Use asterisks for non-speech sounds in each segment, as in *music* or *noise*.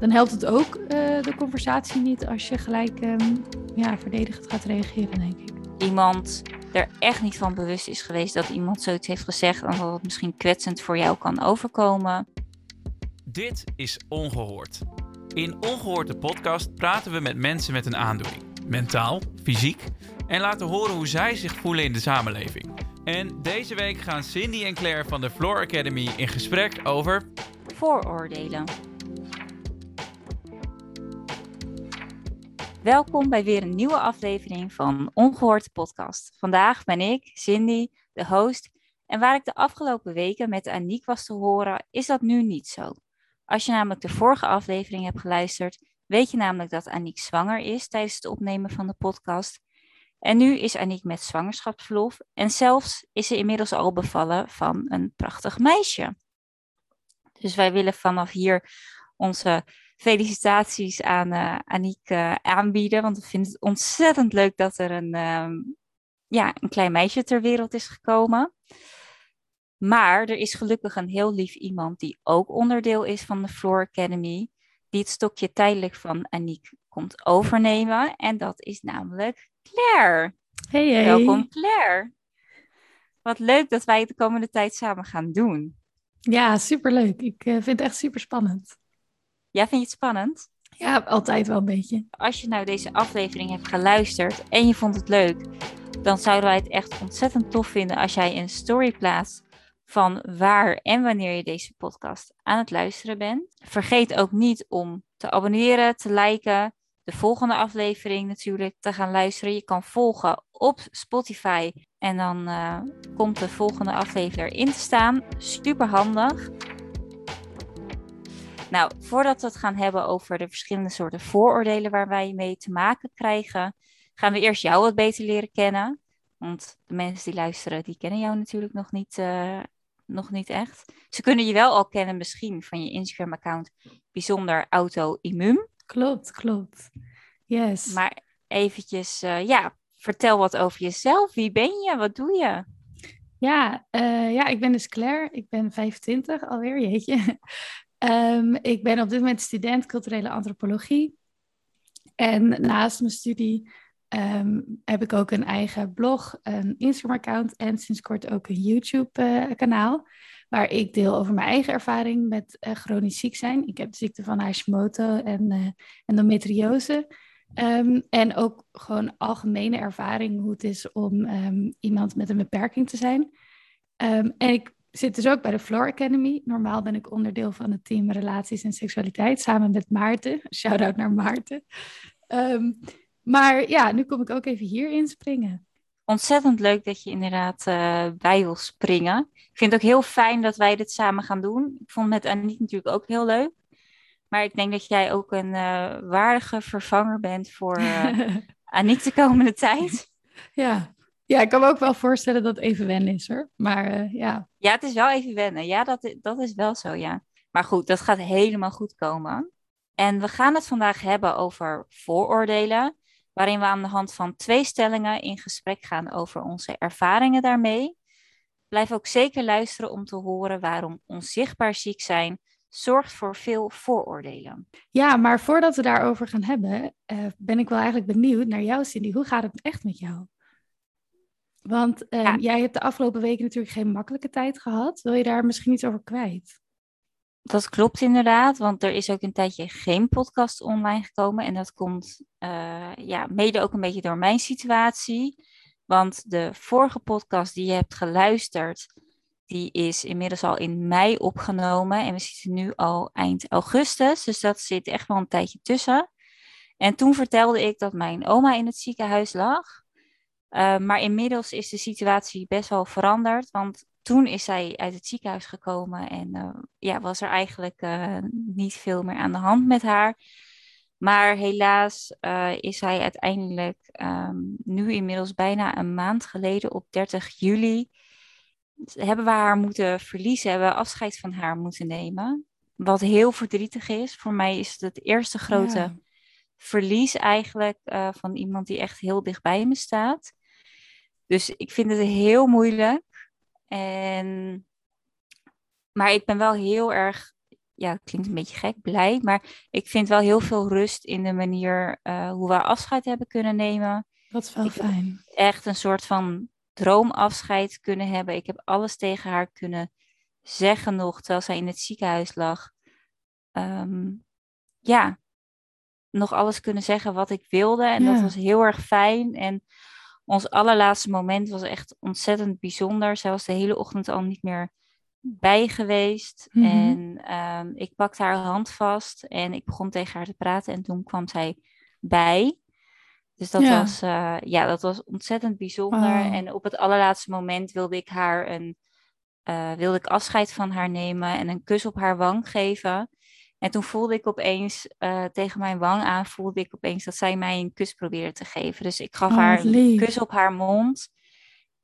dan helpt het ook uh, de conversatie niet als je gelijk um, ja, verdedigend gaat reageren, denk ik. Iemand er echt niet van bewust is geweest dat iemand zoiets heeft gezegd en dat het misschien kwetsend voor jou kan overkomen. Dit is Ongehoord. In Ongehoord de podcast praten we met mensen met een aandoening, mentaal, fysiek, en laten horen hoe zij zich voelen in de samenleving. En deze week gaan Cindy en Claire van de Floor Academy in gesprek over vooroordelen. Welkom bij weer een nieuwe aflevering van Ongehoord Podcast. Vandaag ben ik, Cindy, de host. En waar ik de afgelopen weken met Aniek was te horen, is dat nu niet zo. Als je namelijk de vorige aflevering hebt geluisterd, weet je namelijk dat Aniek zwanger is tijdens het opnemen van de podcast. En nu is Aniek met zwangerschapsverlof en zelfs is ze inmiddels al bevallen van een prachtig meisje. Dus wij willen vanaf hier onze felicitaties aan uh, Aniek uh, aanbieden. Want ik vind het ontzettend leuk dat er een, ehm, ja, een klein meisje ter wereld is gekomen. Maar er is gelukkig een heel lief iemand die ook onderdeel is van de Floor Academy. Die het stokje tijdelijk van Aniek komt overnemen. En dat is namelijk Claire. Hey, hey. Welkom Claire. Wat leuk dat wij het de komende tijd samen gaan doen. Ja, superleuk. Ik uh, vind het echt super spannend. Ja, vind je het spannend? Ja, altijd wel een beetje. Als je nou deze aflevering hebt geluisterd en je vond het leuk, dan zouden wij het echt ontzettend tof vinden als jij een story plaatst van waar en wanneer je deze podcast aan het luisteren bent. Vergeet ook niet om te abonneren, te liken, de volgende aflevering natuurlijk te gaan luisteren. Je kan volgen op Spotify en dan uh, komt de volgende aflevering erin te staan. Super handig. Nou, voordat we het gaan hebben over de verschillende soorten vooroordelen waar wij mee te maken krijgen, gaan we eerst jou wat beter leren kennen. Want de mensen die luisteren, die kennen jou natuurlijk nog niet, uh, nog niet echt. Ze kunnen je wel al kennen misschien van je Instagram-account bijzonder auto-immuun. Klopt, klopt. Yes. Maar eventjes, uh, ja, vertel wat over jezelf. Wie ben je? Wat doe je? Ja, uh, ja ik ben dus Claire. Ik ben 25 alweer, jeetje. Um, ik ben op dit moment student culturele antropologie. En naast mijn studie um, heb ik ook een eigen blog, een Instagram-account en sinds kort ook een YouTube-kanaal. Uh, waar ik deel over mijn eigen ervaring met uh, chronisch ziek zijn. Ik heb de ziekte van Hashimoto en uh, endometriose. Um, en ook gewoon algemene ervaring hoe het is om iemand met een beperking te zijn. en ik zit dus ook bij de Floor Academy. Normaal ben ik onderdeel van het team Relaties en Seksualiteit samen met Maarten. *laughs* Shout-out naar Maarten. Um, maar ja, nu kom ik ook even hier inspringen. Ontzettend leuk dat je inderdaad uh, bij wil springen. Ik vind het ook heel fijn dat wij dit samen gaan doen. Ik vond het met Aniek natuurlijk ook heel leuk. Maar ik denk dat jij ook een uh, waardige vervanger bent voor uh, *laughs* Aniek de komende tijd. Ja, ja, ik kan me ook wel voorstellen dat het even wennen is hoor. Maar uh, ja. Ja, het is wel even wennen. Ja, dat, dat is wel zo, ja. Maar goed, dat gaat helemaal goed komen. En we gaan het vandaag hebben over vooroordelen. Waarin we aan de hand van twee stellingen in gesprek gaan over onze ervaringen daarmee. Blijf ook zeker luisteren om te horen waarom onzichtbaar ziek zijn zorgt voor veel vooroordelen. Ja, maar voordat we daarover gaan hebben, uh, ben ik wel eigenlijk benieuwd naar jou, Cindy. Hoe gaat het echt met jou? Want ja. jij hebt de afgelopen weken natuurlijk geen makkelijke tijd gehad. Wil je daar misschien iets over kwijt? Dat klopt inderdaad, want er is ook een tijdje geen podcast online gekomen. En dat komt uh, ja, mede ook een beetje door mijn situatie. Want de vorige podcast die je hebt geluisterd, die is inmiddels al in mei opgenomen. En we zitten nu al eind augustus, dus dat zit echt wel een tijdje tussen. En toen vertelde ik dat mijn oma in het ziekenhuis lag. Uh, maar inmiddels is de situatie best wel veranderd. Want toen is zij uit het ziekenhuis gekomen en uh, ja, was er eigenlijk uh, niet veel meer aan de hand met haar. Maar helaas is zij uiteindelijk um, nu inmiddels bijna een maand geleden op 30 juli hebben we haar moeten verliezen, hebben we afscheid van haar moeten nemen. Wat heel verdrietig is. Voor mij is het het eerste grote ja. Verlies eigenlijk van iemand die echt heel dichtbij me staat. Dus ik vind het heel moeilijk. En... Maar ik ben wel heel erg ja, het klinkt een beetje gek, blij. Maar ik vind wel heel veel rust in de manier uh, hoe we afscheid hebben kunnen nemen. Dat is wel fijn. Echt een soort van droomafscheid kunnen hebben. Ik heb alles tegen haar kunnen zeggen nog, terwijl zij in het ziekenhuis lag. Ehm, ja, nog alles kunnen zeggen wat ik wilde. En dat was heel erg fijn. En ons allerlaatste moment was echt ontzettend bijzonder. Zij was de hele ochtend al niet meer bij geweest. Mhm. En ehm, ik pakte haar hand vast en ik begon tegen haar te praten. En toen kwam zij bij. Dus dat, was, uh, ja, dat was ontzettend bijzonder. En op het allerlaatste moment wilde ik haar een, uh, wilde ik afscheid van haar nemen en een kus op haar wang geven. En toen voelde ik opeens uh, tegen mijn wang aan, voelde ik opeens dat zij mij een kus probeerde te geven. Dus ik gaf oh, haar een kus op haar mond.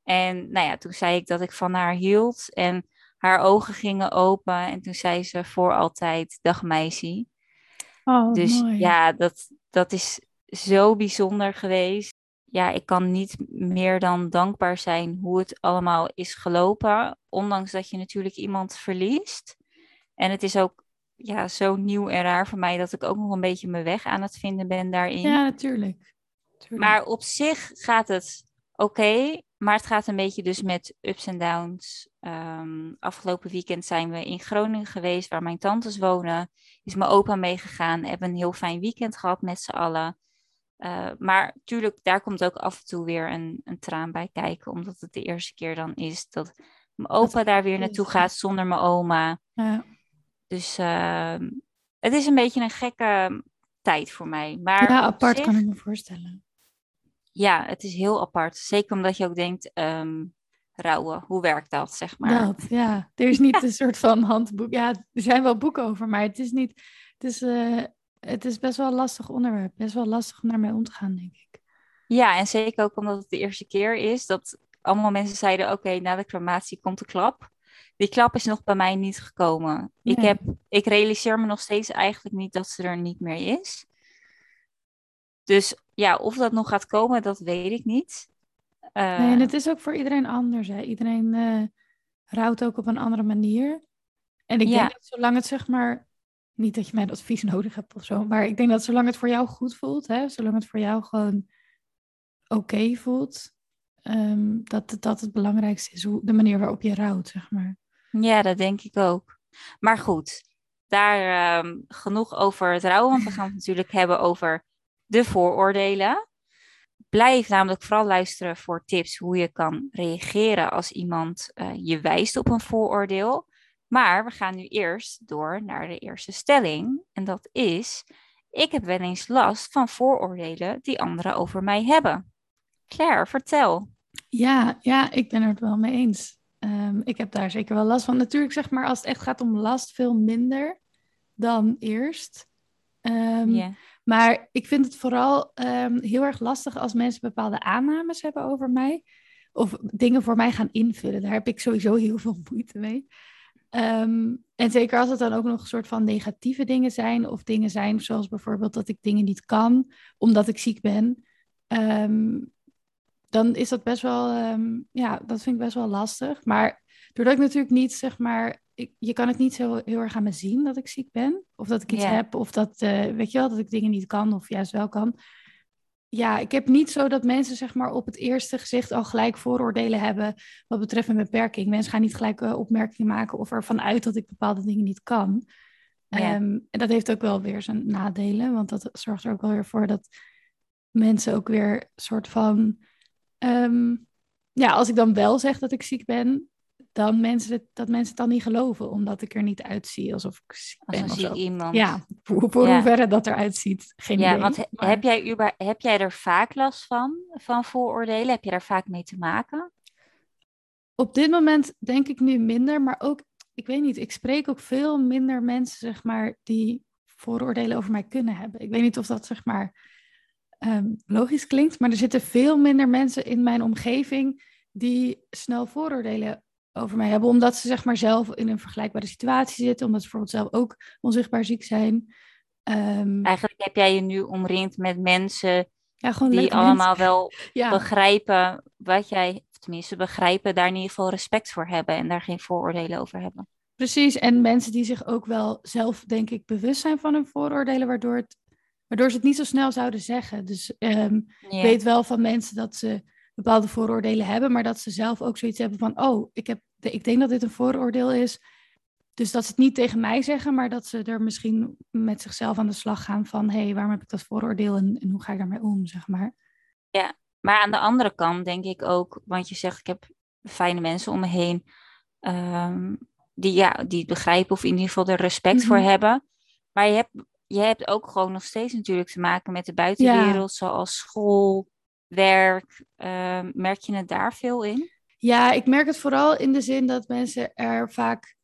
En nou ja, toen zei ik dat ik van haar hield. En haar ogen gingen open. En toen zei ze voor altijd, dag meisje. Oh, dus ja, dat, dat is zo bijzonder geweest. Ja, ik kan niet meer dan dankbaar zijn hoe het allemaal is gelopen. Ondanks dat je natuurlijk iemand verliest. En het is ook ja, zo nieuw en raar voor mij dat ik ook nog een beetje mijn weg aan het vinden ben daarin. Ja, natuurlijk. Maar op zich gaat het oké. maar het gaat een beetje dus met ups en downs. Um, afgelopen weekend zijn we in Groningen geweest, waar mijn tantes wonen. Is mijn opa meegegaan. Hebben een heel fijn weekend gehad met z'n allen. Uh, maar tuurlijk, daar komt ook af en toe weer een, een traan bij kijken. Omdat het de eerste keer dan is dat mijn opa daar weer naartoe gaat zonder mijn oma. Ja. Dus uh, het is een beetje een gekke tijd voor mij. Maar ja, apart kan ik me voorstellen. Ja, het is heel apart. Zeker omdat je ook denkt, um, rouwen, hoe werkt dat, zeg maar. Dat, ja. Er is niet *laughs* een soort van handboek. Ja, er zijn wel boeken over, maar het is niet... Het is, uh, het is best wel een lastig onderwerp. Best wel lastig om daarmee om te gaan, denk ik. Ja, en zeker ook omdat het de eerste keer is dat allemaal mensen zeiden: Oké, na de crematie komt de klap die klap is nog bij mij niet gekomen. Ik, heb, ik realiseer me nog steeds eigenlijk niet dat ze er niet meer is. Dus ja, of dat nog gaat komen, dat weet ik niet. nee, en het is ook voor iedereen anders. Hè? Iedereen uh, rouwt ook op een andere manier. En ik denk dat zolang het zeg maar, niet dat je mijn advies *laughs* nodig hebt of zo, maar ik denk dat zolang het voor jou goed voelt, hè, zolang het voor jou gewoon oké voelt, um, dat dat het belangrijkste is, hoe, de manier waarop je rouwt, zeg maar. Ja, dat denk ik ook. Maar goed, daar um, genoeg over het rouwen, want we gaan het *laughs* natuurlijk hebben over de vooroordelen. Blijf namelijk vooral luisteren voor tips hoe je kan reageren als iemand uh, je wijst op een vooroordeel. Maar we gaan nu eerst door naar de eerste stelling. En dat is: ik heb wel eens last van vooroordelen die anderen over mij hebben. Claire, vertel. Ja, ja, ik ben het wel mee eens. Um, ik heb daar zeker wel last van. Natuurlijk, zeg maar, als het echt gaat om last, veel minder dan eerst. Um, Maar ik vind het vooral um, heel erg lastig als mensen bepaalde aannames hebben over mij. Of dingen voor mij gaan invullen. Daar heb ik sowieso heel veel *laughs* moeite mee. en zeker als het dan ook nog een soort van negatieve dingen zijn. Of dingen zijn zoals bijvoorbeeld dat ik dingen niet kan omdat ik ziek ben. Um, dan is dat best wel, um, ja, dat vind ik best wel lastig. Maar doordat ik natuurlijk niet, zeg maar, ik, je kan het niet zo heel erg aan me zien dat ik ziek ben. Of dat ik iets heb, of dat, uh, weet je wel, dat ik dingen niet kan of juist wel kan. Ja, ik heb niet zo dat mensen, zeg maar, op het eerste gezicht al gelijk vooroordelen hebben wat betreft een beperking. Mensen gaan niet gelijk uh, opmerkingen maken of ervan uit dat ik bepaalde dingen niet kan. Um, en dat heeft ook wel weer zijn nadelen, want dat zorgt er ook wel weer voor dat mensen ook weer soort van Ehm, ja, als ik dan wel zeg dat ik ziek ben, dan mensen dat mensen het dan niet geloven, omdat ik er niet uitzie alsof ik ziek ben. Als of iemand. Ja, voor, voor ja. hoeverre dat eruit ziet, geen ja, idee. Want heb, jij heb jij er vaak last van, van vooroordelen? Heb je daar vaak mee te maken? Op dit moment denk ik nu minder, maar ook, ik weet niet, ik spreek ook veel minder mensen, zeg maar, die vooroordelen over mij kunnen hebben. Ik weet niet of dat, zeg maar, um, logisch klinkt, maar er zitten veel minder mensen in mijn omgeving die snel vooroordelen over mij hebben, omdat ze zeg maar zelf in een vergelijkbare situatie zitten, omdat ze bijvoorbeeld zelf ook onzichtbaar ziek zijn. Um, Eigenlijk heb jij je nu omringd met mensen ja, die allemaal wel *laughs* ja. begrijpen wat jij, tenminste begrijpen, daar in ieder geval respect voor hebben en daar geen vooroordelen over hebben. Precies, en mensen die zich ook wel zelf, denk ik, bewust zijn van hun vooroordelen, waardoor, het, waardoor ze het niet zo snel zouden zeggen. Dus ehm, ik weet wel van mensen dat ze bepaalde vooroordelen hebben, maar dat ze zelf ook zoiets hebben van, oh, ik, heb, ik denk dat dit een vooroordeel is. Dus dat ze het niet tegen mij zeggen, maar dat ze er misschien met zichzelf aan de slag gaan van, hé, hey, waarom heb ik dat vooroordeel en, en hoe ga ik daarmee om, zeg maar. Ja, maar aan de andere kant denk ik ook, want je zegt, ik heb fijne mensen om me heen. Um, die, ja, die het begrijpen of in ieder geval er respect voor mhm. hebben. Maar je hebt, je hebt ook gewoon nog steeds natuurlijk te maken met de buitenwereld, zoals school, werk. Ehm, merk je het daar veel in? Ja, ik merk het vooral in de zin dat mensen er vaak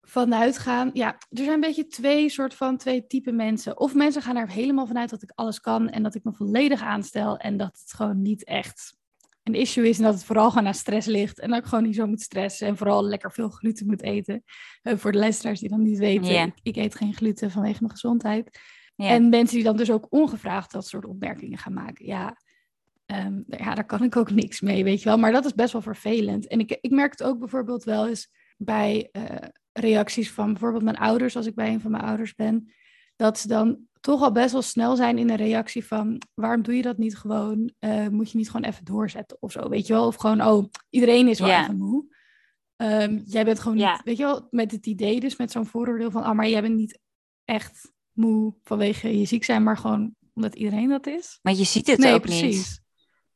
vanuit gaan. Ja, er zijn een beetje twee soort van twee type mensen. Of mensen gaan er helemaal vanuit dat ik alles kan en dat ik me volledig aanstel en dat het gewoon niet echt een issue is en dat het vooral gewoon aan stress ligt. En dat ik gewoon niet zo moet stressen en vooral lekker veel gluten moet eten. Uh, voor de luisteraars die dan niet weten, ik, ik, eet geen gluten vanwege mijn gezondheid. En mensen die dan dus ook ongevraagd dat soort opmerkingen gaan maken. Ja, ehm, ja, daar kan ik ook niks mee, weet je wel. Maar dat is best wel vervelend. En ik, ik merk het ook bijvoorbeeld wel eens bij uh, reacties van bijvoorbeeld mijn ouders, als ik bij een van mijn ouders ben. Dat ze dan toch al best wel snel zijn in een reactie van waarom doe je dat niet gewoon? Uh, moet je niet gewoon even doorzetten of zo, weet je wel? Of gewoon, oh, iedereen is wel even moe. Um, jij bent gewoon niet, weet je wel, met het idee dus, met zo'n vooroordeel van, ah, maar jij bent niet echt moe vanwege je ziek zijn, maar gewoon omdat iedereen dat is. Maar je ziet het nee, ook precies. niet.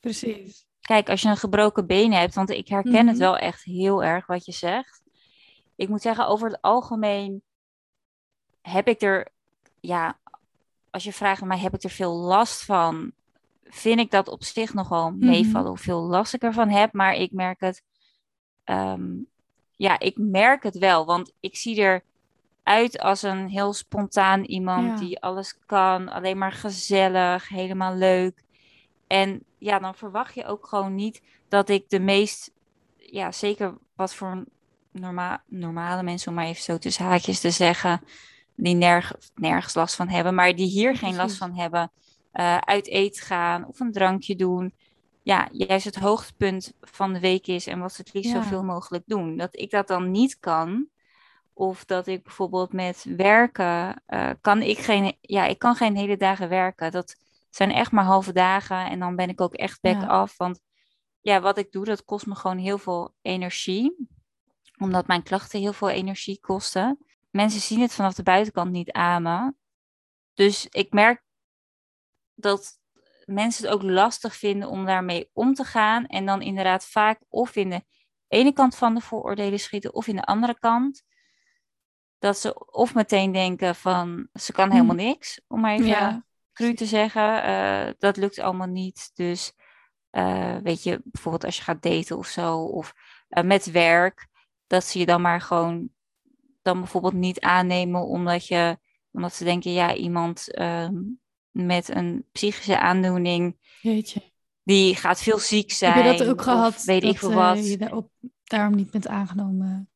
Precies. Kijk, als je een gebroken been hebt, want ik herken het mhm. wel echt heel erg wat je zegt. Ik moet zeggen, over het algemeen heb ik er ja, als je vraagt mij, heb ik er veel last van? Vind ik dat op zich nog wel mhm. meevallen, hoeveel last ik ervan heb. Maar ik merk het, ehm, ja, ik merk het wel. Want ik zie eruit als een heel spontaan iemand die alles kan. Alleen maar gezellig, helemaal leuk. En ja, dan verwacht je ook gewoon niet dat ik de meest, ja, zeker wat voor norma normale mensen, om maar even zo tussen haakjes te zeggen, die nergens last van hebben, maar die hier geen last van hebben, uh, uit eten gaan of een drankje doen. Ja, juist het hoogtepunt van de week is en wat ze het liefst zoveel mogelijk doen. Dat ik dat dan niet kan, of dat ik bijvoorbeeld met werken, uh, kan ik geen, ja, ik kan geen hele dagen werken. Dat zijn echt maar halve dagen en dan ben ik ook echt back af. Want ja, wat ik doe, dat kost me gewoon heel veel energie. Omdat mijn klachten heel veel energie kosten mensen zien het vanaf de buitenkant niet aan me. Dus ik merk dat mensen het ook lastig vinden om daarmee om te gaan. En dan inderdaad vaak of in de ene kant van de vooroordelen schieten of in de andere kant. Dat ze of meteen denken van ze kan helemaal hm. niks, om maar even ja. cru te zeggen. Uh, dat lukt allemaal niet. Dus uh, weet je, bijvoorbeeld als je gaat daten of zo, of uh, met werk, dat ze je dan maar gewoon dan bijvoorbeeld niet aannemen omdat, je, omdat ze denken, ja, iemand ehm, met een psychische aandoening, Jeetje. die gaat veel ziek zijn. Heb je dat ook gehad? Weet dat, ik veel wat. Uh, je daarop, daarom niet bent aangenomen?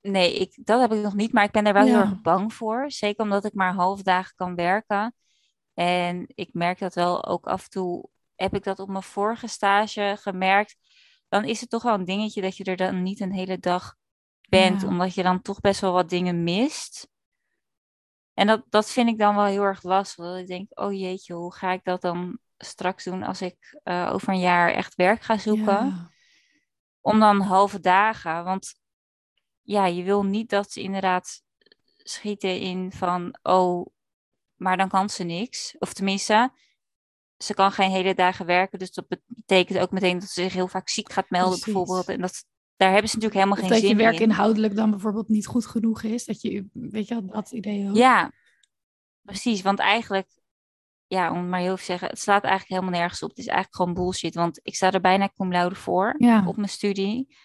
Nee, ik, dat heb ik nog niet, maar ik ben er wel heel erg bang voor. Zeker omdat ik maar half dagen kan werken. En ik merk dat wel ook af en toe, heb ik dat op mijn vorige stage gemerkt. Dan is het toch wel een dingetje dat je er dan niet een hele dag bent, omdat je dan toch best wel wat dingen mist. En dat, dat vind ik dan wel heel erg lastig. Dat ik denk, oh jeetje, hoe ga ik dat dan straks doen als ik uh, over een jaar echt werk ga zoeken? Ja. Om dan halve dagen. Want ja, je wil niet dat ze inderdaad schieten in van, oh, maar dan kan ze niks. Of tenminste, ze kan geen hele dagen werken. Dus dat betekent ook meteen dat ze zich heel vaak ziek gaat melden, bijvoorbeeld. En dat daar hebben ze natuurlijk helemaal geen zin in. Dat je werk inhoudelijk dan bijvoorbeeld niet goed genoeg is. Dat je, weet je, dat idee ook. Ja, precies. Want eigenlijk, ja, om het maar heel even te zeggen, het slaat eigenlijk helemaal nergens op. Het is eigenlijk gewoon bullshit. Want ik sta er bijna cum laude voor op mijn studie.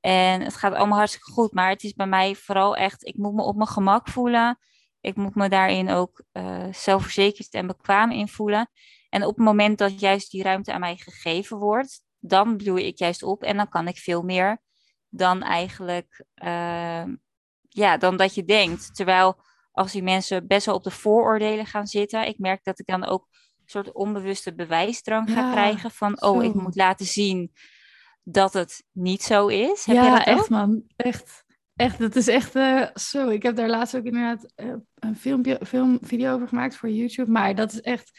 En het gaat allemaal hartstikke goed. Maar het is bij mij vooral echt, ik moet me op mijn gemak voelen. Ik moet me daarin ook uh, zelfverzekerd en bekwaam in voelen. En op het moment dat juist die ruimte aan mij gegeven wordt, dan bloei ik juist op en dan kan ik veel meer dan eigenlijk, uh, ja, dan dat je denkt. Terwijl als die mensen best wel op de vooroordelen gaan zitten, ik merk dat ik dan ook een soort onbewuste bewijsdrang ga krijgen van, oh, ik moet laten zien dat het niet zo is. Heb ja, je dat echt man, echt. Echt, dat is echt uh, zo. Ik heb daar laatst ook inderdaad uh, een filmpje, film, video over gemaakt voor YouTube. Maar dat is echt.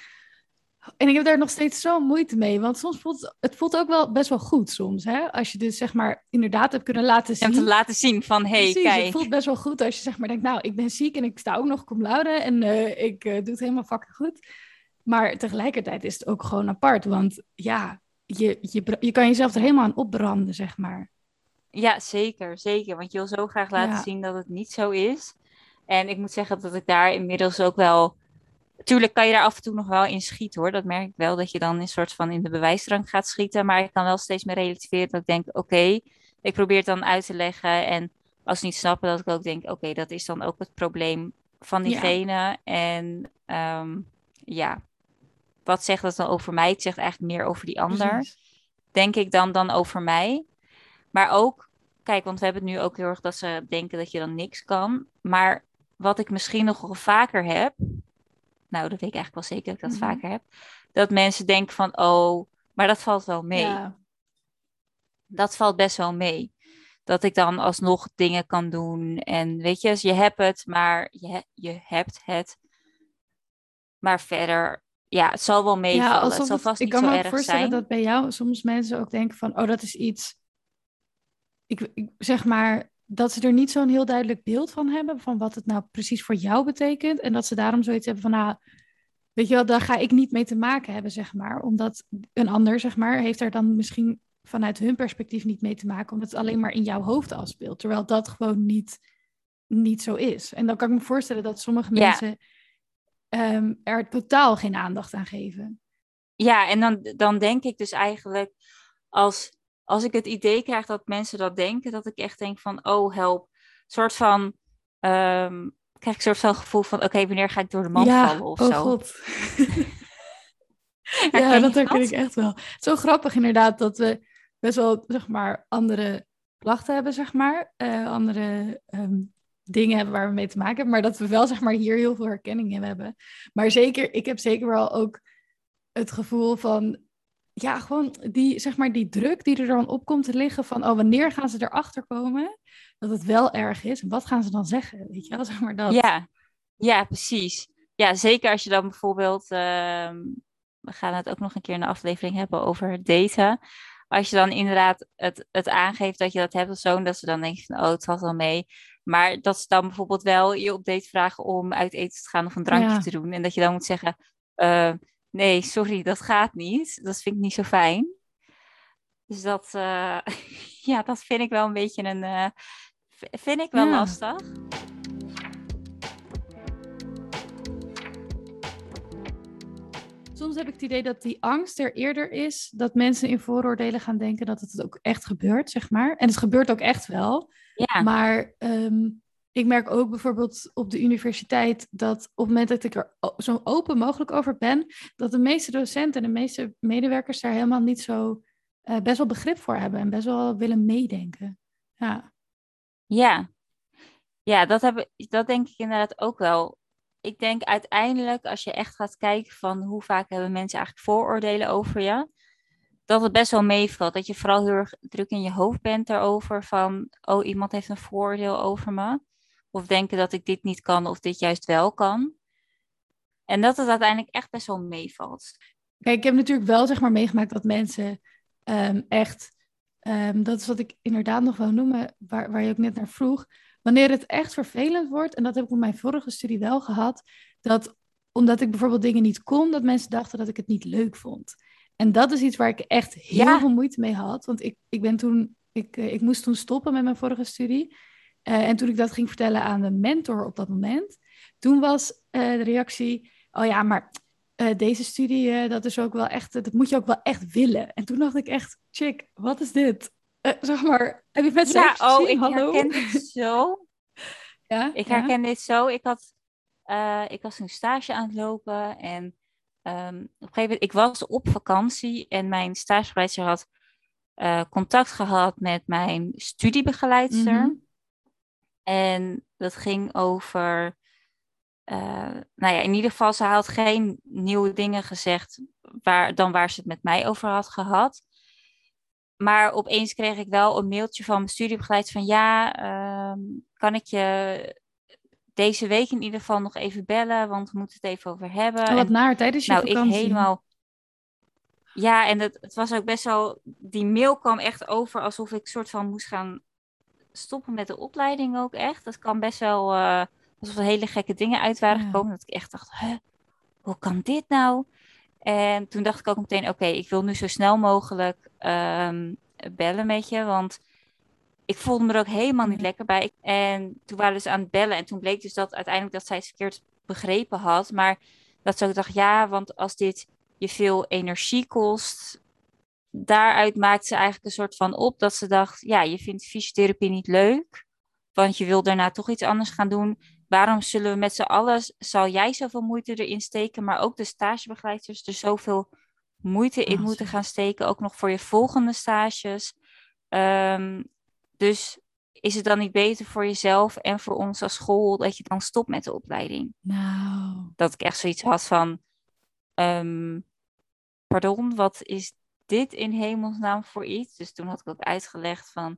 En ik heb daar nog steeds zo moeite mee. Want soms voelt het voelt ook wel best wel goed soms. Hè? Als je dus zeg maar inderdaad hebt kunnen laten zien. te laten zien van hé, hey, kijk. Het voelt best wel goed als je zeg maar denkt, nou, ik ben ziek en ik sta ook nog cum laude. En uh, ik doe het helemaal fucking goed. Maar tegelijkertijd is het ook gewoon apart. Want ja, je, je, je kan jezelf er helemaal aan opbranden, zeg maar. Ja, zeker, zeker. Want je wil zo graag laten zien dat het niet zo is. En ik moet zeggen dat ik daar inmiddels ook wel. Tuurlijk kan je daar af en toe nog wel in schieten hoor. Dat merk ik wel, dat je dan een soort van in de bewijsdrang gaat schieten. Maar ik kan wel steeds meer relativeren dat ik denk, oké, ik probeer het dan uit te leggen. En als ze niet snappen, dat ik ook denk, oké, dat is dan ook het probleem van diegene. En um, ja, wat zegt dat dan over mij? Het zegt eigenlijk meer over die ander. Denk ik dan dan over mij. Maar ook, kijk, want we hebben het nu ook heel erg dat ze denken dat je dan niks kan. Maar wat ik misschien nog wel vaker heb, nou, dat weet ik eigenlijk wel zeker dat ik dat mhm. vaker heb, dat mensen denken van, oh, maar dat valt wel mee. Ja. Dat valt best wel mee. Dat ik dan alsnog dingen kan doen. En weet je, je hebt het, maar je, je hebt het. Maar verder ja, het zal wel meevallen. Ja, het zal vast ik niet kan me voorstellen dat bij jou soms mensen ook denken van, oh, dat is iets. Ik, ik zeg maar dat ze er niet zo'n heel duidelijk beeld van hebben van wat het nou precies voor jou betekent. En dat ze daarom zoiets hebben van, nou, weet je wel, daar ga ik niet mee te maken hebben, zeg maar. Omdat een ander, zeg maar, heeft er dan misschien vanuit hun perspectief niet mee te maken, omdat het alleen maar in jouw hoofd afspeelt. Terwijl dat gewoon niet, niet zo is. En dan kan ik me voorstellen dat sommige mensen Ehm, er totaal geen aandacht aan geven. Ja, en dan, dan denk ik dus eigenlijk, als, als ik het idee krijg dat mensen dat denken, dat ik echt denk van, oh help, soort van, um, krijg ik een soort van gevoel van, oké, wanneer ga ik door de mand vallen of oh zo. God. *laughs* ja, dat herken ik echt wel. Zo grappig inderdaad dat we best wel, zeg maar, andere klachten hebben, zeg maar. Uh, andere um, dingen hebben waar we mee te maken hebben. Maar dat we wel zeg maar hier heel veel herkenning in hebben. Maar zeker, ik heb zeker wel ook het gevoel van ja, gewoon die, zeg maar, die druk die er dan op komt te liggen van, oh, wanneer gaan ze erachter komen dat het wel erg is? En wat gaan ze dan zeggen? Weet je wel, *laughs* zeg maar dat. Ja, ja precies. Ja, zeker als je dan bijvoorbeeld, uh, we gaan het ook nog een keer in de aflevering hebben over daten. Als je dan inderdaad het, het aangeeft dat je dat hebt of zo, en dat ze dan denken van, oh, het valt wel mee. Maar dat ze dan bijvoorbeeld wel je op date vragen om uit eten te gaan of een drankje te doen. En dat je dan moet zeggen, uh, nee, sorry, dat gaat niet. Dat vind ik niet zo fijn. Dus dat, uh, *laughs* ja, dat vind ik wel een beetje een, uh, vind ik wel ja. lastig. Soms heb ik het idee dat die angst er eerder is dat mensen in vooroordelen gaan denken dat het ook echt gebeurt, zeg maar. En het gebeurt ook echt wel. Ja. Maar um, ik merk ook bijvoorbeeld op de universiteit dat op het moment dat ik er zo open mogelijk over ben, dat de meeste docenten en de meeste medewerkers daar helemaal niet zo uh, best wel begrip voor hebben en best wel willen meedenken. Ja. Ja, ja dat, heb, dat denk ik inderdaad ook wel. Ik denk uiteindelijk, als je echt gaat kijken van hoe vaak hebben mensen eigenlijk vooroordelen over je, dat het best wel meevalt. Dat je vooral heel erg druk in je hoofd bent daarover van, oh, iemand heeft een voordeel over me. Of denken dat ik dit niet kan of dit juist wel kan. En dat het uiteindelijk echt best wel meevalt. Kijk, ik heb natuurlijk wel zeg maar meegemaakt dat mensen um, echt, um, dat is wat ik inderdaad nog wil noemen, waar, waar je ook net naar vroeg. Wanneer het echt vervelend wordt, en dat heb ik op mijn vorige studie wel gehad, dat omdat ik bijvoorbeeld dingen niet kon, dat mensen dachten dat ik het niet leuk vond. En dat is iets waar ik echt heel veel moeite mee had. Want ik, ik ben toen, ik, eh, ik moest toen stoppen met mijn vorige studie. Uh, en toen ik dat ging vertellen aan de mentor op dat moment, toen was uh, de reactie: Oh ja, maar uh, deze studie, dat is ook wel echt, dat moet je ook wel echt willen. En toen dacht ik echt: Chick, wat is dit? zeg maar, heb je met Ja, oh, ik Hallo? herken dit *laughs* zo. ja, ik herken dit zo. Ik had, ik was een stage aan het lopen en um, op een gegeven moment, ik was op vakantie en mijn stagebegeleider had contact gehad met mijn studiebegeleidster. Mm En dat ging over, uh, nou ja, in ieder geval, ze had geen nieuwe dingen gezegd waar, dan waar ze het met mij over had gehad. maar opeens kreeg ik wel een mailtje van mijn studiebegeleid van ja, ehm, kan ik je deze week in ieder geval nog even bellen, want we moeten het even over hebben. Oh, wat En, naar tijdens je nou, vakantie. ik helemaal. Ja, en het, het was ook best wel. Die mail kwam echt over alsof ik soort van moest gaan stoppen met de opleiding ook echt. Dat kan best wel. eh, alsof er hele gekke dingen uit waren Ja. gekomen. Dat ik echt dacht, huh, hoe kan dit nou? En toen dacht ik ook meteen, oké, ik wil nu zo snel mogelijk ehm, bellen met je, want ik voelde me er ook helemaal niet Ja. lekker bij. En toen waren we dus aan het bellen en toen bleek dus dat uiteindelijk dat zij het verkeerd begrepen had. Maar dat ze ook dacht, ja, want als dit je veel energie kost, daaruit maakte ze eigenlijk een soort van op dat ze dacht, ja, je vindt fysiotherapie niet leuk, want je wil daarna toch iets anders gaan doen. Waarom zullen we met z'n allen, zal jij zoveel moeite erin steken, maar ook de stagebegeleiders er zoveel moeite in moeten gaan steken, ook nog voor je volgende stages. Ehm, dus is het dan niet beter voor jezelf en voor ons als school dat je dan stopt met de opleiding? Nou, Dat ik echt zoiets had van, ehm, pardon, wat is dit in hemelsnaam voor iets? Dus toen had ik ook uitgelegd van,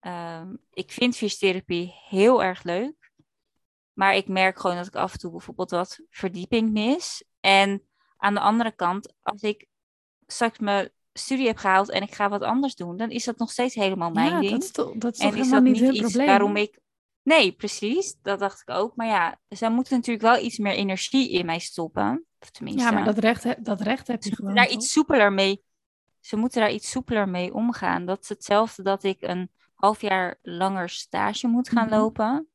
ehm, ik vind fysiotherapie heel erg leuk, maar ik merk gewoon dat ik af en toe bijvoorbeeld wat verdieping mis. En aan de andere kant, als ik straks mijn studie heb gehaald en ik ga wat anders doen, dan is dat nog steeds helemaal mijn ja, ding. dat is toch, dat is En is helemaal dat niet iets probleem. waarom ik. Nee, precies. Dat dacht ik ook. Maar ja, zij moeten natuurlijk wel iets meer energie in mij stoppen. Of tenminste, Ja, maar dat recht, dat recht heb je ze gewoon. daar toch? iets soepeler mee. Ze moeten daar iets soepeler mee omgaan. Dat is hetzelfde dat ik een half jaar langer stage moet gaan Mhm. lopen.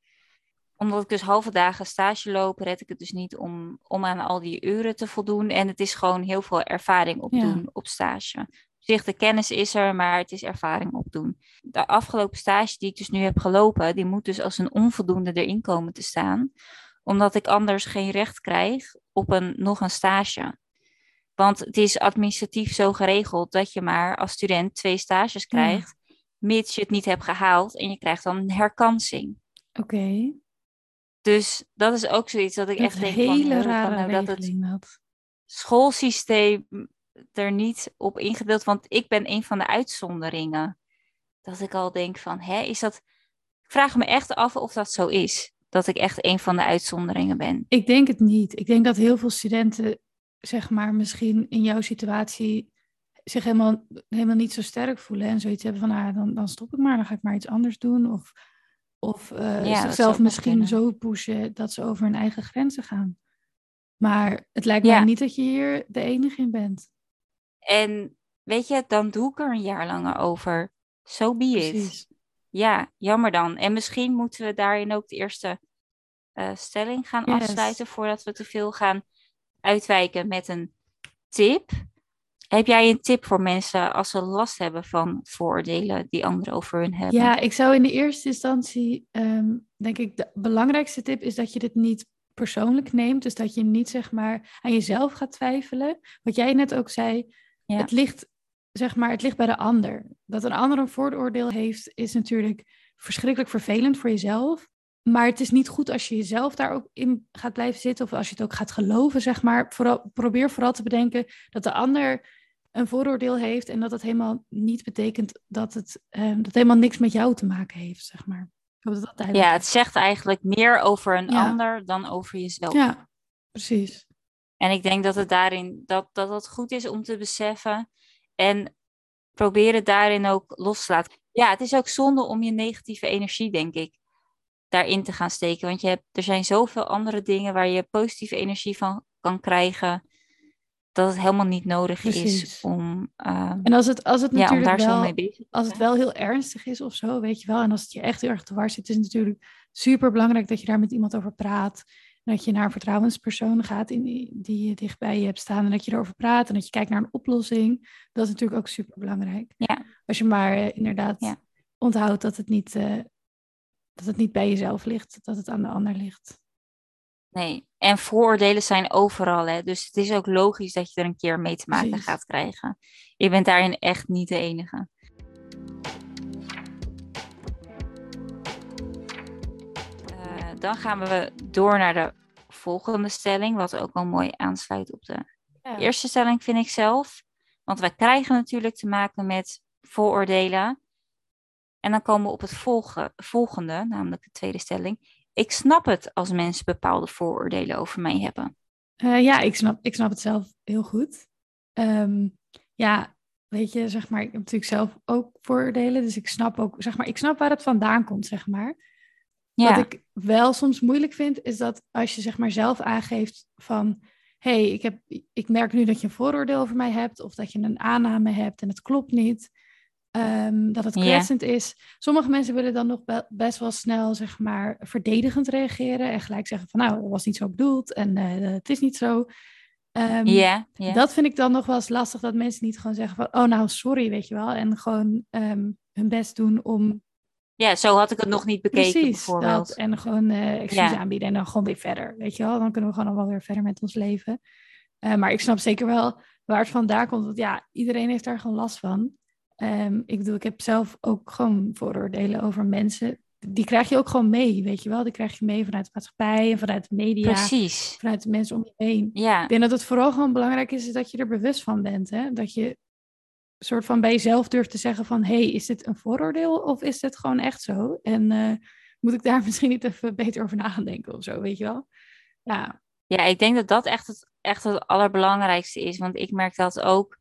Omdat ik dus halve dagen stage loop, red ik het dus niet om, om aan al die uren te voldoen. En het is gewoon heel veel ervaring opdoen op stage. Op zich, de kennis is er, maar het is ervaring opdoen. De afgelopen stage die ik dus nu heb gelopen, die moet dus als een onvoldoende erin komen te staan. Omdat ik anders geen recht krijg op een, nog een stage. Want het is administratief zo geregeld dat je maar als student twee stages krijgt, mits je het niet hebt gehaald en je krijgt dan een herkansing. Oké. Dus dat is ook zoiets dat ik Dat echt denk hele van, rare nou dat het dat. schoolsysteem er niet op ingedeeld, want ik ben een van de uitzonderingen. Dat ik al denk van, hè, is dat... Ik vraag me echt af of dat zo is. Dat ik echt een van de uitzonderingen ben. Ik denk het niet. Ik denk dat heel veel studenten, zeg maar, misschien in jouw situatie zich helemaal, helemaal niet zo sterk voelen en zoiets hebben van, ah, dan, dan stop ik maar, dan ga ik maar iets anders doen. Of, of eh, Ja, zichzelf misschien zo pushen dat ze over hun eigen grenzen gaan. Maar het lijkt Ja. mij niet dat je hier de enige in bent. En weet je, dan doe ik er een jaar langer over. So be it. Precies. Ja, jammer dan. En misschien moeten we daarin ook de eerste eh, stelling gaan Yes. afsluiten voordat we te veel gaan uitwijken met een tip. Heb jij een tip voor mensen als ze last hebben van vooroordelen die anderen over hun hebben? Ja, ik zou in de eerste instantie, ehm, denk ik, de belangrijkste tip is dat je dit niet persoonlijk neemt. Dus dat je niet, zeg maar, aan jezelf gaat twijfelen. Wat jij net ook zei, Ja. het ligt, zeg maar, het ligt bij de ander. Dat een ander een vooroordeel heeft, is natuurlijk verschrikkelijk vervelend voor jezelf. Maar het is niet goed als je jezelf daar ook in gaat blijven zitten. Of als je het ook gaat geloven, zeg maar. Vooral, probeer vooral te bedenken dat de ander een vooroordeel heeft. En dat het helemaal niet betekent dat het, ehm, dat helemaal niks met jou te maken heeft, zeg maar. Dat dat Ja, het zegt eigenlijk meer over een Ja. ander dan over jezelf. Ja, precies. En ik denk dat het daarin dat, dat het goed is om te beseffen en proberen daarin ook los te laten. Ja, het is ook zonde om je negatieve energie, denk ik, daarin te gaan steken. Want je hebt, er zijn zoveel andere dingen waar je positieve energie van kan krijgen, dat het helemaal niet nodig Precies. is om, ehm, En als het, als het ja, om natuurlijk daar zo wel mee bezig te als het wel heel ernstig is of zo, weet je wel. En als het je echt heel erg te dwars zit, is het natuurlijk super belangrijk dat je daar met iemand over praat. En dat je naar een vertrouwenspersoon gaat in die, die je dichtbij je hebt staan. En dat je erover praat en dat je kijkt naar een oplossing. Dat is natuurlijk ook super belangrijk. Ja. Als je maar eh, inderdaad Ja. onthoudt dat het, niet, eh, dat het niet bij jezelf ligt, dat het aan de ander ligt. Nee, en vooroordelen zijn overal, hè. Dus het is ook logisch dat je er een keer mee te maken Precies. gaat krijgen. Je bent daarin echt niet de enige. Eh, dan gaan we door naar de volgende stelling, wat ook wel mooi aansluit op de Ja. eerste stelling, vind ik zelf. Want wij krijgen natuurlijk te maken met vooroordelen. En dan komen we op het volge, volgende, namelijk de tweede stelling. Ik snap het als mensen bepaalde vooroordelen over mij hebben. Uh, ja, ik snap, ik snap het zelf heel goed. Um, ja, weet je, zeg maar, ik heb natuurlijk zelf ook vooroordelen. Dus ik snap ook, zeg maar, ik snap waar het vandaan komt, zeg maar. Ja. Wat ik wel soms moeilijk vind, is dat als je zeg maar zelf aangeeft van... hey, ik, heb, ik merk nu dat je een vooroordeel over mij hebt... of dat je een aanname hebt en het klopt niet... Um, dat het kwetsend is. Sommige mensen willen dan nog best wel snel, zeg maar, verdedigend reageren en gelijk zeggen van, nou, dat was niet zo bedoeld en uh, het is niet zo. Um, Dat vind ik dan nog wel eens lastig, dat mensen niet gewoon zeggen van, oh, nou, sorry, weet je wel, en gewoon um, hun best doen om. Ja, zo had ik het nog niet bekeken, Precies, bijvoorbeeld. Dat, en gewoon uh, excuus ja. aanbieden en dan gewoon weer verder, weet je wel. Dan kunnen we gewoon allemaal weer verder met ons leven. Uh, maar ik snap zeker wel waar het vandaan komt, want ja, iedereen heeft daar gewoon last van. Um, ik bedoel, ik heb zelf ook gewoon vooroordelen over mensen. Die krijg je ook gewoon mee, weet je wel. Die krijg je mee vanuit de maatschappij en vanuit de media. Precies. Vanuit de mensen om je heen. Ja. Ik denk dat het vooral gewoon belangrijk is, is dat je er bewust van bent. Hè? Dat je soort van bij jezelf durft te zeggen van... hé, hey, is dit een vooroordeel of is dit gewoon echt zo? En uh, moet ik daar *laughs* misschien niet even beter over na gaan denken of zo, weet je wel? Ja. Ja, ik denk dat dat echt het, echt het allerbelangrijkste is. Want ik merk dat ook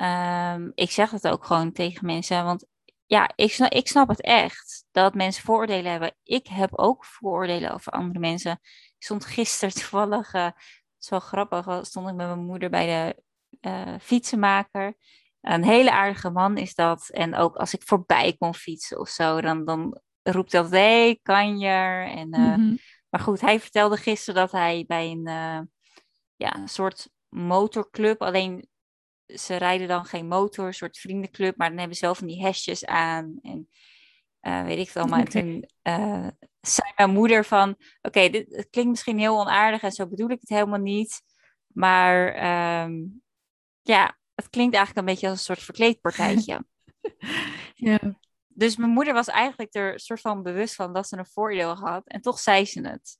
Um, ik zeg het ook gewoon tegen mensen, want ja, ik snap, ik snap het echt dat mensen vooroordelen hebben. Ik heb ook vooroordelen over andere mensen. Ik stond gisteren *laughs* toevallig, uh, zo grappig, stond ik met mijn moeder bij de uh, fietsenmaker. Een hele aardige man is dat. En ook als ik voorbij kon fietsen of zo, dan, dan roept hij altijd, hé, hey, kan je? En, uh, mm -hmm. Maar goed, hij vertelde gisteren dat hij bij een, ja, een soort motorclub, alleen ze rijden dan geen motor, een soort vriendenclub, maar dan hebben ze zelf van die hesjes aan. En uh, weet ik het allemaal. Okay. En toen uh, zei mijn moeder van, oké, dit het klinkt misschien heel onaardig en zo bedoel ik het helemaal niet. Maar um, ja, het klinkt eigenlijk een beetje als een soort verkleedpartijtje. *laughs* ja. Dus mijn moeder was eigenlijk er soort van bewust van dat ze een voordeel had. En toch zei ze het.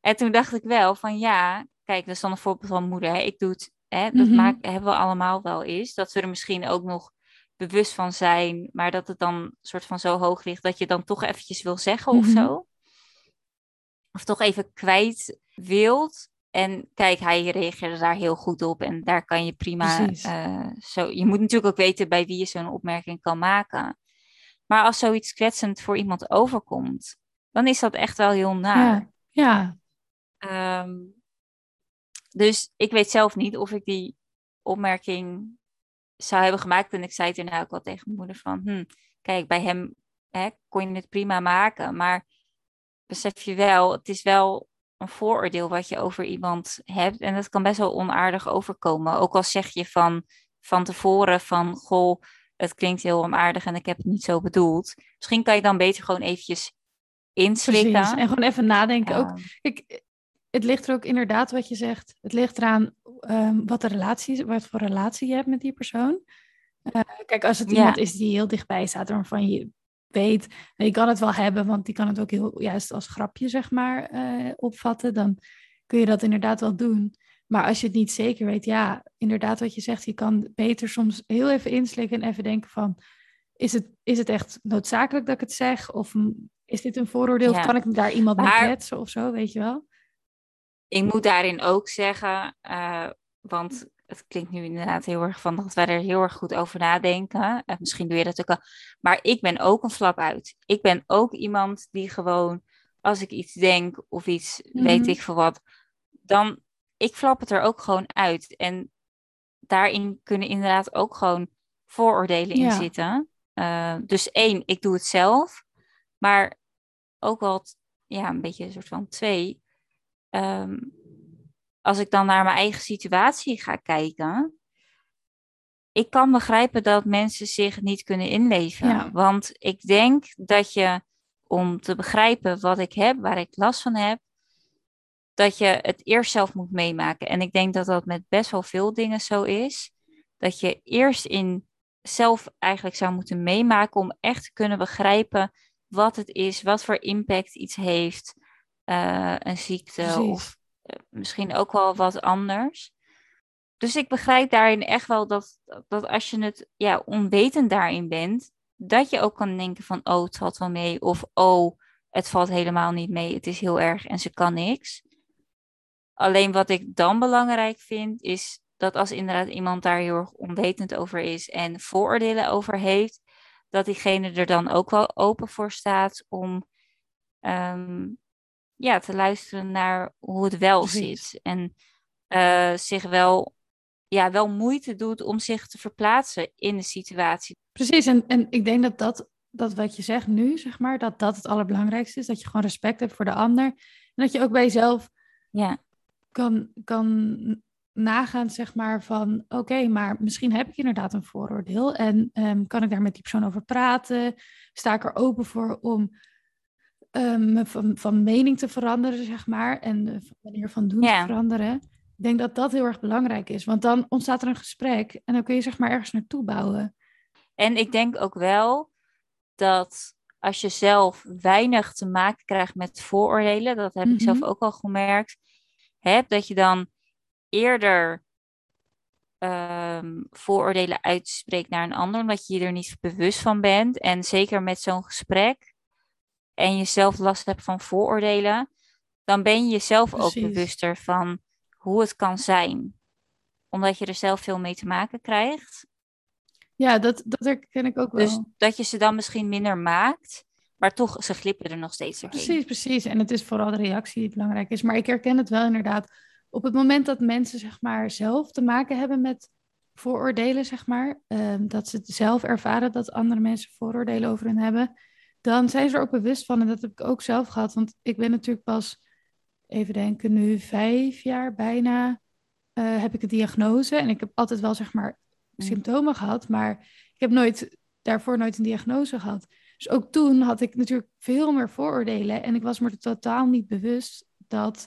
En toen dacht ik wel van ja, kijk, dat is dan een voorbeeld van moeder. Hè. Ik doe het Hè, dat mm hebben we allemaal wel eens. Dat we er misschien ook nog bewust van zijn, maar dat het dan soort van zo hoog ligt dat je dan toch eventjes wil zeggen of mhm. zo. Of toch even kwijt wilt. En kijk, hij reageerde daar heel goed op en daar kan je prima. Uh, zo, je moet natuurlijk ook weten bij wie je zo'n opmerking kan maken. Maar als zoiets kwetsend voor iemand overkomt, dan is dat echt wel heel naar. Ja. ja. Um, dus ik weet zelf niet of ik die opmerking zou hebben gemaakt. En ik zei het erna ook wel tegen mijn moeder van, hm, kijk, bij hem hè, kon je het prima maken. Maar besef je wel, het is wel een vooroordeel wat je over iemand hebt. En dat kan best wel onaardig overkomen. Ook al zeg je van, van tevoren van, goh, het klinkt heel onaardig en ik heb het niet zo bedoeld. Misschien kan je dan beter gewoon eventjes inslikken. Precies. En gewoon even nadenken. Ook, ik, het ligt er ook inderdaad wat je zegt. Het ligt eraan um, wat de relatie wat voor relatie je hebt met die persoon. Uh, kijk, als het iemand is die heel dichtbij staat, waarvan je weet, je kan het wel hebben, want die kan het ook heel juist als grapje, zeg maar, uh, opvatten, dan kun je dat inderdaad wel doen. Maar als je het niet zeker weet, ja, inderdaad wat je zegt, je kan beter soms heel even inslikken en even denken van, is het, is het echt noodzakelijk dat ik het zeg? Of is dit een vooroordeel? Of kan ik daar iemand mee kwetsen of zo, weet je wel? Ik moet daarin ook zeggen, uh, want het klinkt nu inderdaad heel erg van dat wij er heel erg goed over nadenken. Uh, misschien doe je dat ook al. Maar ik ben ook een flap uit. Ik ben ook iemand die gewoon, als ik iets denk of iets weet mhm. ik veel wat, dan ik flap het er ook gewoon uit. En daarin kunnen inderdaad ook gewoon vooroordelen in zitten. Uh, dus één, ik doe het zelf. Maar ook wel, ja, een beetje een soort van twee um, als ik dan naar mijn eigen situatie ga kijken, ik kan begrijpen dat mensen zich niet kunnen inleven. Want ik denk dat je, om te begrijpen wat ik heb, waar ik last van heb, dat je het eerst zelf moet meemaken. En ik denk dat dat met best wel veel dingen zo is. Dat je eerst in zelf eigenlijk zou moeten meemaken om echt te kunnen begrijpen wat het is, wat voor impact iets heeft, uh, een ziekte of uh, misschien ook wel wat anders. dus ik begrijp daarin echt wel dat, dat als je het ja, onwetend daarin bent, dat je ook kan denken van, oh, het valt wel mee. Of, oh, het valt helemaal niet mee. Het is heel erg en ze kan niks. Alleen wat ik dan belangrijk vind, is dat als inderdaad iemand daar heel erg onwetend over is en vooroordelen over heeft, dat diegene er dan ook wel open voor staat om ehm, ja, te luisteren naar hoe het wel zit. En uh, zich wel, ja, wel moeite doet om zich te verplaatsen in de situatie. Precies, en, en ik denk dat dat, dat wat je zegt nu, zeg maar, dat dat het allerbelangrijkste is. Dat je gewoon respect hebt voor de ander. En dat je ook bij jezelf ja. kan, kan nagaan, zeg maar, van oké, maar misschien heb ik inderdaad een vooroordeel en um, kan ik daar met die persoon over praten? Sta ik er open voor om um, van, van mening te veranderen, zeg maar, en de manier van doen te veranderen? Ik denk dat dat heel erg belangrijk is, want dan ontstaat er een gesprek en dan kun je zeg maar ergens naartoe bouwen. En ik denk ook wel dat als je zelf weinig te maken krijgt met vooroordelen, dat heb ik zelf mhm. ook al gemerkt, hè, dat je dan eerder um, vooroordelen uitspreekt naar een ander, omdat je je er niet bewust van bent. En zeker met zo'n gesprek en je zelf last hebt van vooroordelen, dan ben je jezelf ook bewuster van hoe het kan zijn. Omdat je er zelf veel mee te maken krijgt. Ja, dat, dat herken ik ook wel. Dus dat je ze dan misschien minder maakt, maar toch, ze glippen er nog steeds doorheen. Precies, precies. En het is vooral de reactie die belangrijk is. Maar ik herken het wel inderdaad op het moment dat mensen zeg maar, zelf te maken hebben met vooroordelen, zeg maar, ehm, dat ze zelf ervaren dat andere mensen vooroordelen over hen hebben, dan zijn ze er ook bewust van. En dat heb ik ook zelf gehad, want ik ben natuurlijk pas, even denken, nu vijf jaar bijna uh, heb ik een diagnose. En ik heb altijd wel, zeg maar, mm. symptomen gehad, maar ik heb nooit, daarvoor nooit een diagnose gehad. Dus ook toen had ik natuurlijk veel meer vooroordelen en ik was me er totaal niet bewust dat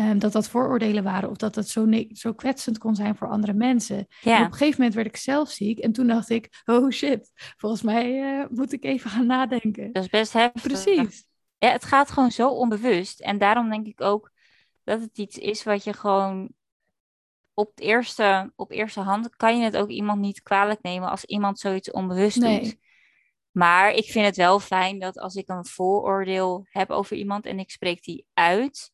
Um, dat dat vooroordelen waren of dat dat zo, zo kwetsend kon zijn voor andere mensen. Ja. op een gegeven moment werd ik zelf ziek en toen dacht ik, oh shit, volgens mij uh, moet ik even gaan nadenken. Dat is best heftig. Precies. Ja, het gaat gewoon zo onbewust en daarom denk ik ook dat het iets is wat je gewoon op, het eerste, op eerste hand kan je het ook iemand niet kwalijk nemen als iemand zoiets onbewust nee. doet. Maar ik vind het wel fijn dat als ik een vooroordeel heb over iemand en ik spreek die uit,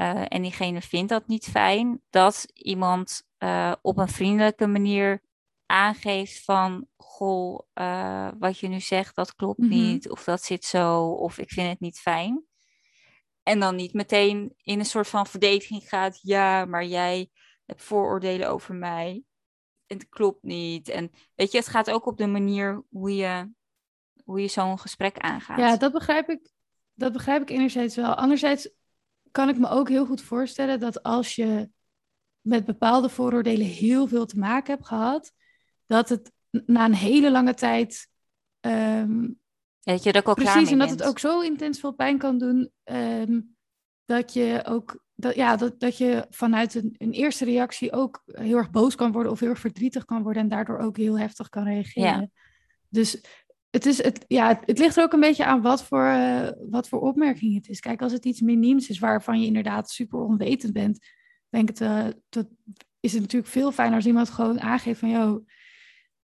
uh, en diegene vindt dat niet fijn, dat iemand uh, op een vriendelijke manier aangeeft van, goh, uh, wat je nu zegt, dat klopt mm -hmm. niet, of dat zit zo, of ik vind het niet fijn. En dan niet meteen in een soort van verdediging gaat, ja, maar jij hebt vooroordelen over mij, en het klopt niet. En weet je, het gaat ook op de manier hoe je, hoe je zo'n gesprek aangaat. Ja, dat begrijp ik. Dat begrijp ik enerzijds wel. Anderzijds kan ik me ook heel goed voorstellen dat als je met bepaalde vooroordelen heel veel te maken hebt gehad, dat het na een hele lange tijd. Um, dat je er ook precies, en dat het ook zo intens veel pijn kan doen. Um, dat je ook. Dat, ja, dat, dat je vanuit een, een, eerste reactie ook heel erg boos kan worden of heel erg verdrietig kan worden en daardoor ook heel heftig kan reageren. Ja. Dus het, is, het, ja, het, ligt er ook een beetje aan wat voor, uh, wat voor opmerking het is. Kijk, als het iets minims is waarvan je inderdaad super onwetend bent, denk het, uh, dat is het natuurlijk veel fijner als iemand gewoon aangeeft van, joh,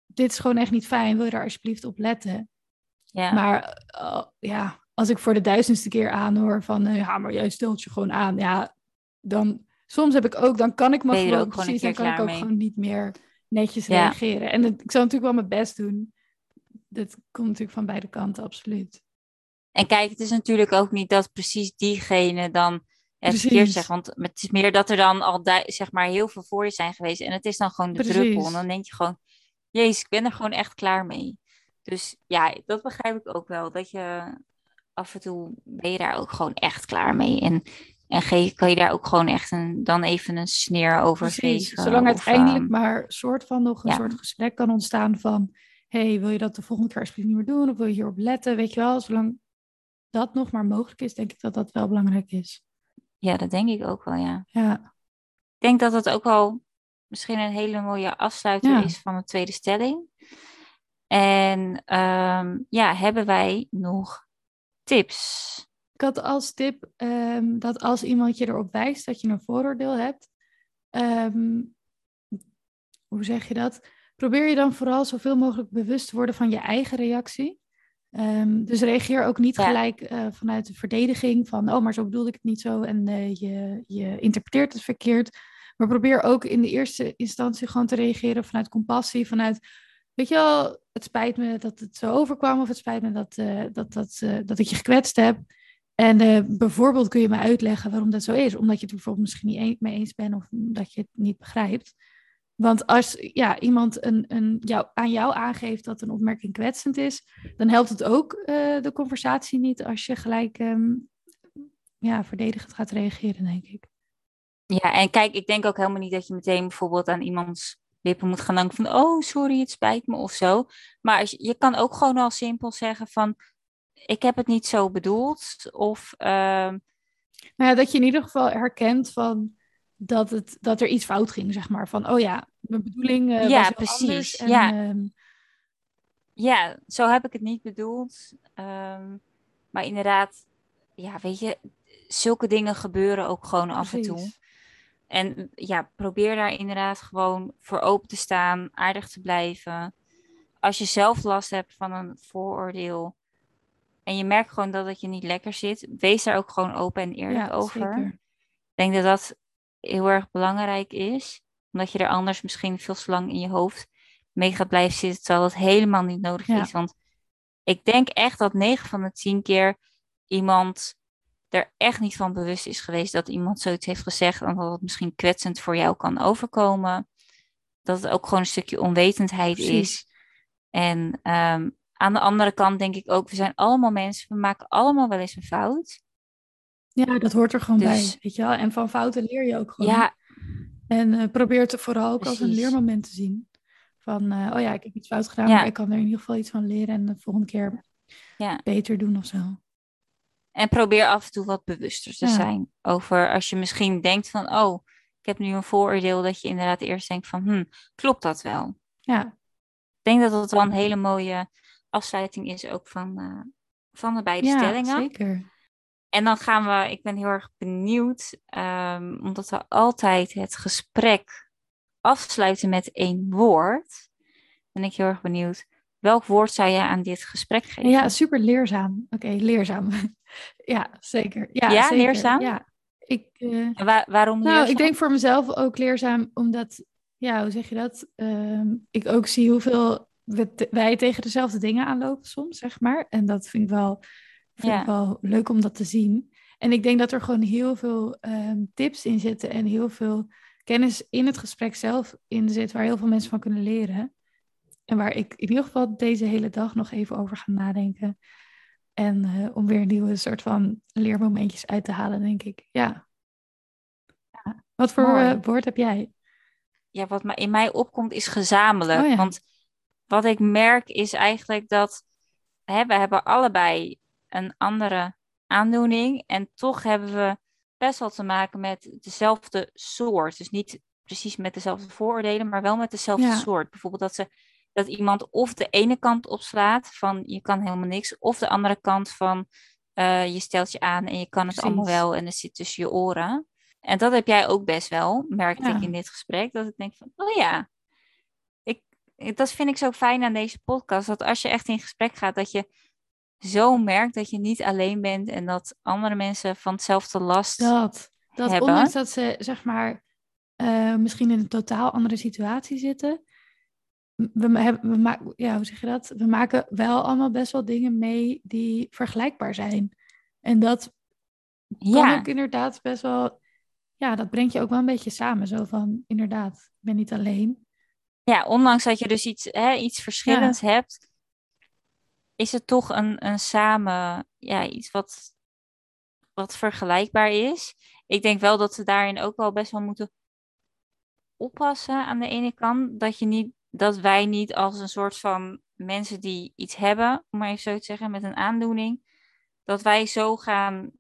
dit is gewoon echt niet fijn, wil je daar alsjeblieft op letten? Ja. Maar uh, ja, als ik voor de duizendste keer aanhoor van, ja, maar jij stelt je gewoon aan, ja, dan soms heb ik ook, dan kan ik me gewoon, precies, dan kan ik ook gewoon niet meer netjes ja. reageren. En het, ik zal natuurlijk wel mijn best doen dat komt natuurlijk van beide kanten, absoluut. En kijk, het is natuurlijk ook niet dat precies diegene dan het verkeerd zegt. Want het is meer dat er dan al zeg maar heel veel voor je zijn geweest. En het is dan gewoon de precies. druppel. En dan denk je gewoon, jezus, ik ben er gewoon echt klaar mee. Dus ja, dat begrijp ik ook wel. Dat je af en toe ben je daar ook gewoon echt klaar mee. En, en geef, kan je daar ook gewoon echt een, dan even een sneer over Precies. geven. Zolang uiteindelijk um, maar soort van nog een ja. soort gesprek kan ontstaan van hey, wil je dat de volgende keer alsjeblieft niet meer doen? Of wil je hierop letten? Weet je wel, zolang dat nog maar mogelijk is, denk ik dat dat wel belangrijk is. Ja, dat denk ik ook wel, ja. Ja. Ik denk dat het ook wel misschien een hele mooie afsluiter ja. is van de tweede stelling. En um, ja, hebben wij nog tips? Ik had als tip um, dat als iemand je erop wijst dat je een vooroordeel hebt, um, hoe zeg je dat? Probeer je dan vooral zoveel mogelijk bewust te worden van je eigen reactie. Ehm, dus reageer ook niet Ja. gelijk eh, vanuit de verdediging van, oh, maar zo bedoelde ik het niet zo en eh, je, je interpreteert het verkeerd. Maar probeer ook in de eerste instantie gewoon te reageren vanuit compassie, vanuit, weet je wel, het spijt me dat het zo overkwam of het spijt me dat, eh, dat, dat, dat ik je gekwetst heb. En bijvoorbeeld kun je me uitleggen waarom dat zo is, omdat je het er bijvoorbeeld misschien niet mee eens bent of omdat je het niet begrijpt. Want als ja, iemand een, een, jou, aan jou aangeeft dat een opmerking kwetsend is, dan helpt het ook eh, de conversatie niet als je gelijk ehm, ja, verdedigend gaat reageren, denk ik. Ja, en kijk, ik denk ook helemaal niet dat je meteen bijvoorbeeld aan iemands lippen moet gaan danken van, oh, sorry, het spijt me of zo. Maar als je, kan ook gewoon al simpel zeggen van, ik heb het niet zo bedoeld. Of, ehm, Nou ja, dat je in ieder geval herkent van dat, het, dat er iets fout ging, zeg maar. Van, oh ja, mijn bedoeling eh, Ja, was precies, anders. En, ja. ehm, ja, zo heb ik het niet bedoeld. Ehm, maar inderdaad, ja, weet je, zulke dingen gebeuren ook gewoon af en toe. En ja, probeer daar inderdaad gewoon voor open te staan, aardig te blijven. Als je zelf last hebt van een vooroordeel en je merkt gewoon dat het je niet lekker zit, wees daar ook gewoon open en eerlijk Ja, over. zeker. Ik denk dat dat heel erg belangrijk is, omdat je er anders misschien veel te lang in je hoofd mee gaat blijven zitten, terwijl dat helemaal niet nodig Ja. is. Want ik denk echt dat 9 van de 10 keer iemand er echt niet van bewust is geweest dat iemand zoiets heeft gezegd en dat het misschien kwetsend voor jou kan overkomen. Dat het ook gewoon een stukje onwetendheid is. En ehm, aan de andere kant denk ik ook, we zijn allemaal mensen, we maken allemaal wel eens een fout. Ja, dat hoort er gewoon Dus- bij, weet je wel. En van fouten leer je ook gewoon. Ja, En eh, probeer het vooral ook als een leermoment te zien. Van, eh, oh ja, ik heb iets fout gedaan, Ja. maar ik kan er in ieder geval iets van leren en de volgende keer ja. beter doen of zo. En probeer af en toe wat bewuster te Ja. zijn over als je misschien denkt van, oh, ik heb nu een vooroordeel, dat je inderdaad eerst denkt van, hm, klopt dat wel? Ja, Ik denk dat dat wel een hele mooie afsluiting is ook van, eh, van de beide ja stellingen. zeker. En dan gaan we, ik ben heel erg benieuwd, ehm, omdat we altijd het gesprek afsluiten met één woord. Ben ik heel erg benieuwd, welk woord zou jij aan dit gesprek geven? Ja, super leerzaam. Oké, leerzaam. *laughs* ja, zeker. Ja, Ja, zeker. leerzaam? Ja, ik... eh, wa- waarom Nou, leerzaam? ik denk voor mezelf ook leerzaam, omdat, ja, hoe zeg je dat? Ehm, ik ook zie hoeveel we te- wij tegen dezelfde dingen aanlopen soms, zeg maar. En dat vind ik wel, vind Ja. ik wel leuk om dat te zien. En ik denk dat er gewoon heel veel ehm, tips in zitten en heel veel kennis in het gesprek zelf in zit, waar heel veel mensen van kunnen leren. En waar ik in ieder geval deze hele dag nog even over ga nadenken. En eh, om weer nieuwe soort van leermomentjes uit te halen, denk ik. Ja. ja. Wat voor eh, woord heb jij? ja, wat in mij opkomt is gezamenlijk. Oh ja. Want wat ik merk is eigenlijk dat hè, we hebben allebei een andere aandoening. En toch hebben we best wel te maken met dezelfde soort. Dus niet precies met dezelfde vooroordelen, maar wel met dezelfde Ja. soort. Bijvoorbeeld dat, ze, dat iemand of de ene kant opslaat van je kan helemaal niks. Of de andere kant van eh, je stelt je aan en je kan het allemaal wel en het zit tussen je oren. En dat heb jij ook best wel, merkte Ja. ik in dit gesprek. Dat ik denk van, oh ja, ik, dat vind ik zo fijn aan deze podcast. Dat als je echt in gesprek gaat, dat je zo merkt dat je niet alleen bent. En dat andere mensen van hetzelfde last Dat. Dat hebben. ondanks dat ze, zeg maar, eh, misschien in een totaal andere situatie zitten. We, hebben- we, ma- ja, hoe zeg je dat? We maken wel allemaal best wel dingen mee die vergelijkbaar zijn. En dat kan Ja, ook inderdaad best wel... Ja, dat brengt je ook wel een beetje samen. Zo van, inderdaad, ik ben niet alleen. ja, ondanks dat je dus iets, hè, iets verschillends hebt, is het toch een, een samen, ja, iets wat, wat vergelijkbaar is. Ik denk wel dat we daarin ook wel best wel moeten oppassen aan de ene kant. Dat, je niet, dat wij niet als een soort van mensen die iets hebben, om maar even zo te zeggen, met een aandoening, dat wij zo gaan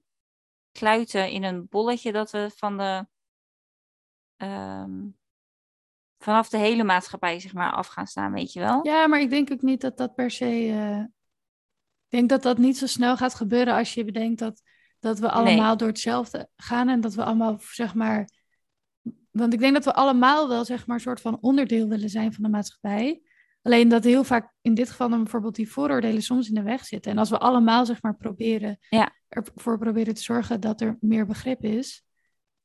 kluiten in een bolletje dat we van de, ehm, vanaf de hele maatschappij zeg maar af gaan staan, weet je wel? Ja, maar ik denk ook niet dat dat per se. eh, denk dat dat niet zo snel gaat gebeuren als je bedenkt dat, dat we allemaal door hetzelfde gaan en dat we allemaal, zeg maar, want ik denk dat we allemaal wel zeg maar een soort van onderdeel willen zijn van de maatschappij. Alleen dat heel vaak in dit geval dan bijvoorbeeld die vooroordelen soms in de weg zitten. En als we allemaal zeg maar proberen Ja. ervoor proberen te zorgen dat er meer begrip is,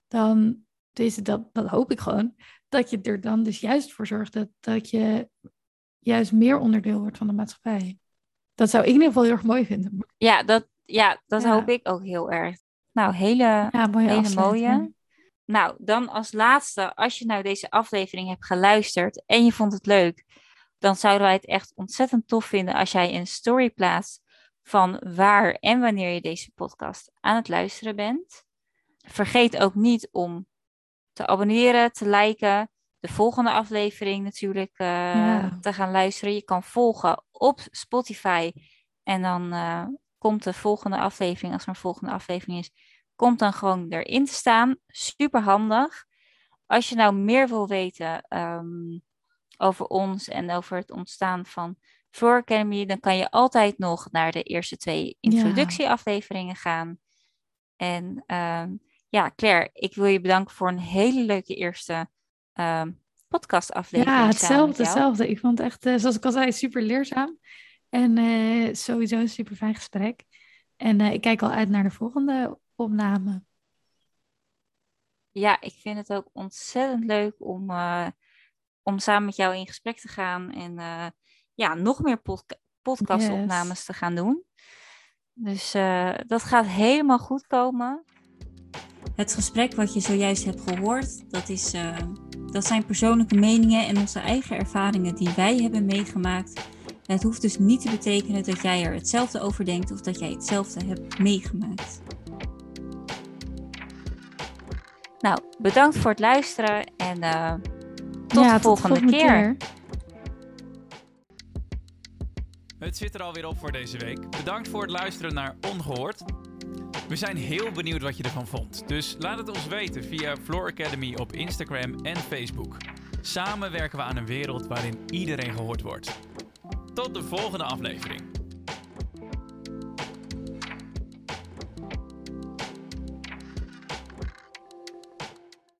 dan deze, dat, dat hoop ik gewoon, dat je er dan dus juist voor zorgt dat, dat je juist meer onderdeel wordt van de maatschappij. Dat zou ik in ieder geval heel erg mooi vinden. Ja, dat, ja, dat Ja. hoop ik ook heel erg. Nou, hele, Ja, mooie hele mooie. Nou, dan als laatste, als je nou deze aflevering hebt geluisterd en je vond het leuk, dan zouden wij het echt ontzettend tof vinden als jij een story plaatst van waar en wanneer je deze podcast aan het luisteren bent. Vergeet ook niet om te abonneren, te liken, de volgende aflevering natuurlijk eh, Ja. te gaan luisteren. Je kan volgen op Spotify en dan eh, komt de volgende aflevering, als er een volgende aflevering is, komt dan gewoon erin te staan. Super handig. Als je nou meer wil weten ehm, over ons en over het ontstaan van Floor Academy, dan kan je altijd nog naar de eerste twee introductieafleveringen gaan. En ehm, ja, Claire, ik wil je bedanken voor een hele leuke eerste ehm podcastaflevering. Ja, hetzelfde, hetzelfde. Ik vond het echt, eh, zoals ik al zei, super leerzaam. En eh, sowieso een super fijn gesprek. En eh, ik kijk al uit naar de volgende opname. Ja, ik vind het ook ontzettend leuk om, eh, om samen met jou in gesprek te gaan en eh, ja, nog meer podca podcastopnames te gaan doen. Dus eh, dat gaat helemaal goed komen. Het gesprek wat je zojuist hebt gehoord, dat, is, eh, dat zijn persoonlijke meningen en onze eigen ervaringen die wij hebben meegemaakt. Het hoeft dus niet te betekenen dat jij er hetzelfde over denkt of dat jij hetzelfde hebt meegemaakt. Nou, bedankt voor het luisteren en eh, tot Ja, de volgende, keer. Het zit er alweer op voor deze week. Bedankt voor het luisteren naar Ongehoord. We zijn heel benieuwd wat je ervan vond. Dus laat het ons weten via Floor Academy op Instagram en Facebook. Samen werken we aan een wereld waarin iedereen gehoord wordt. Tot de volgende aflevering.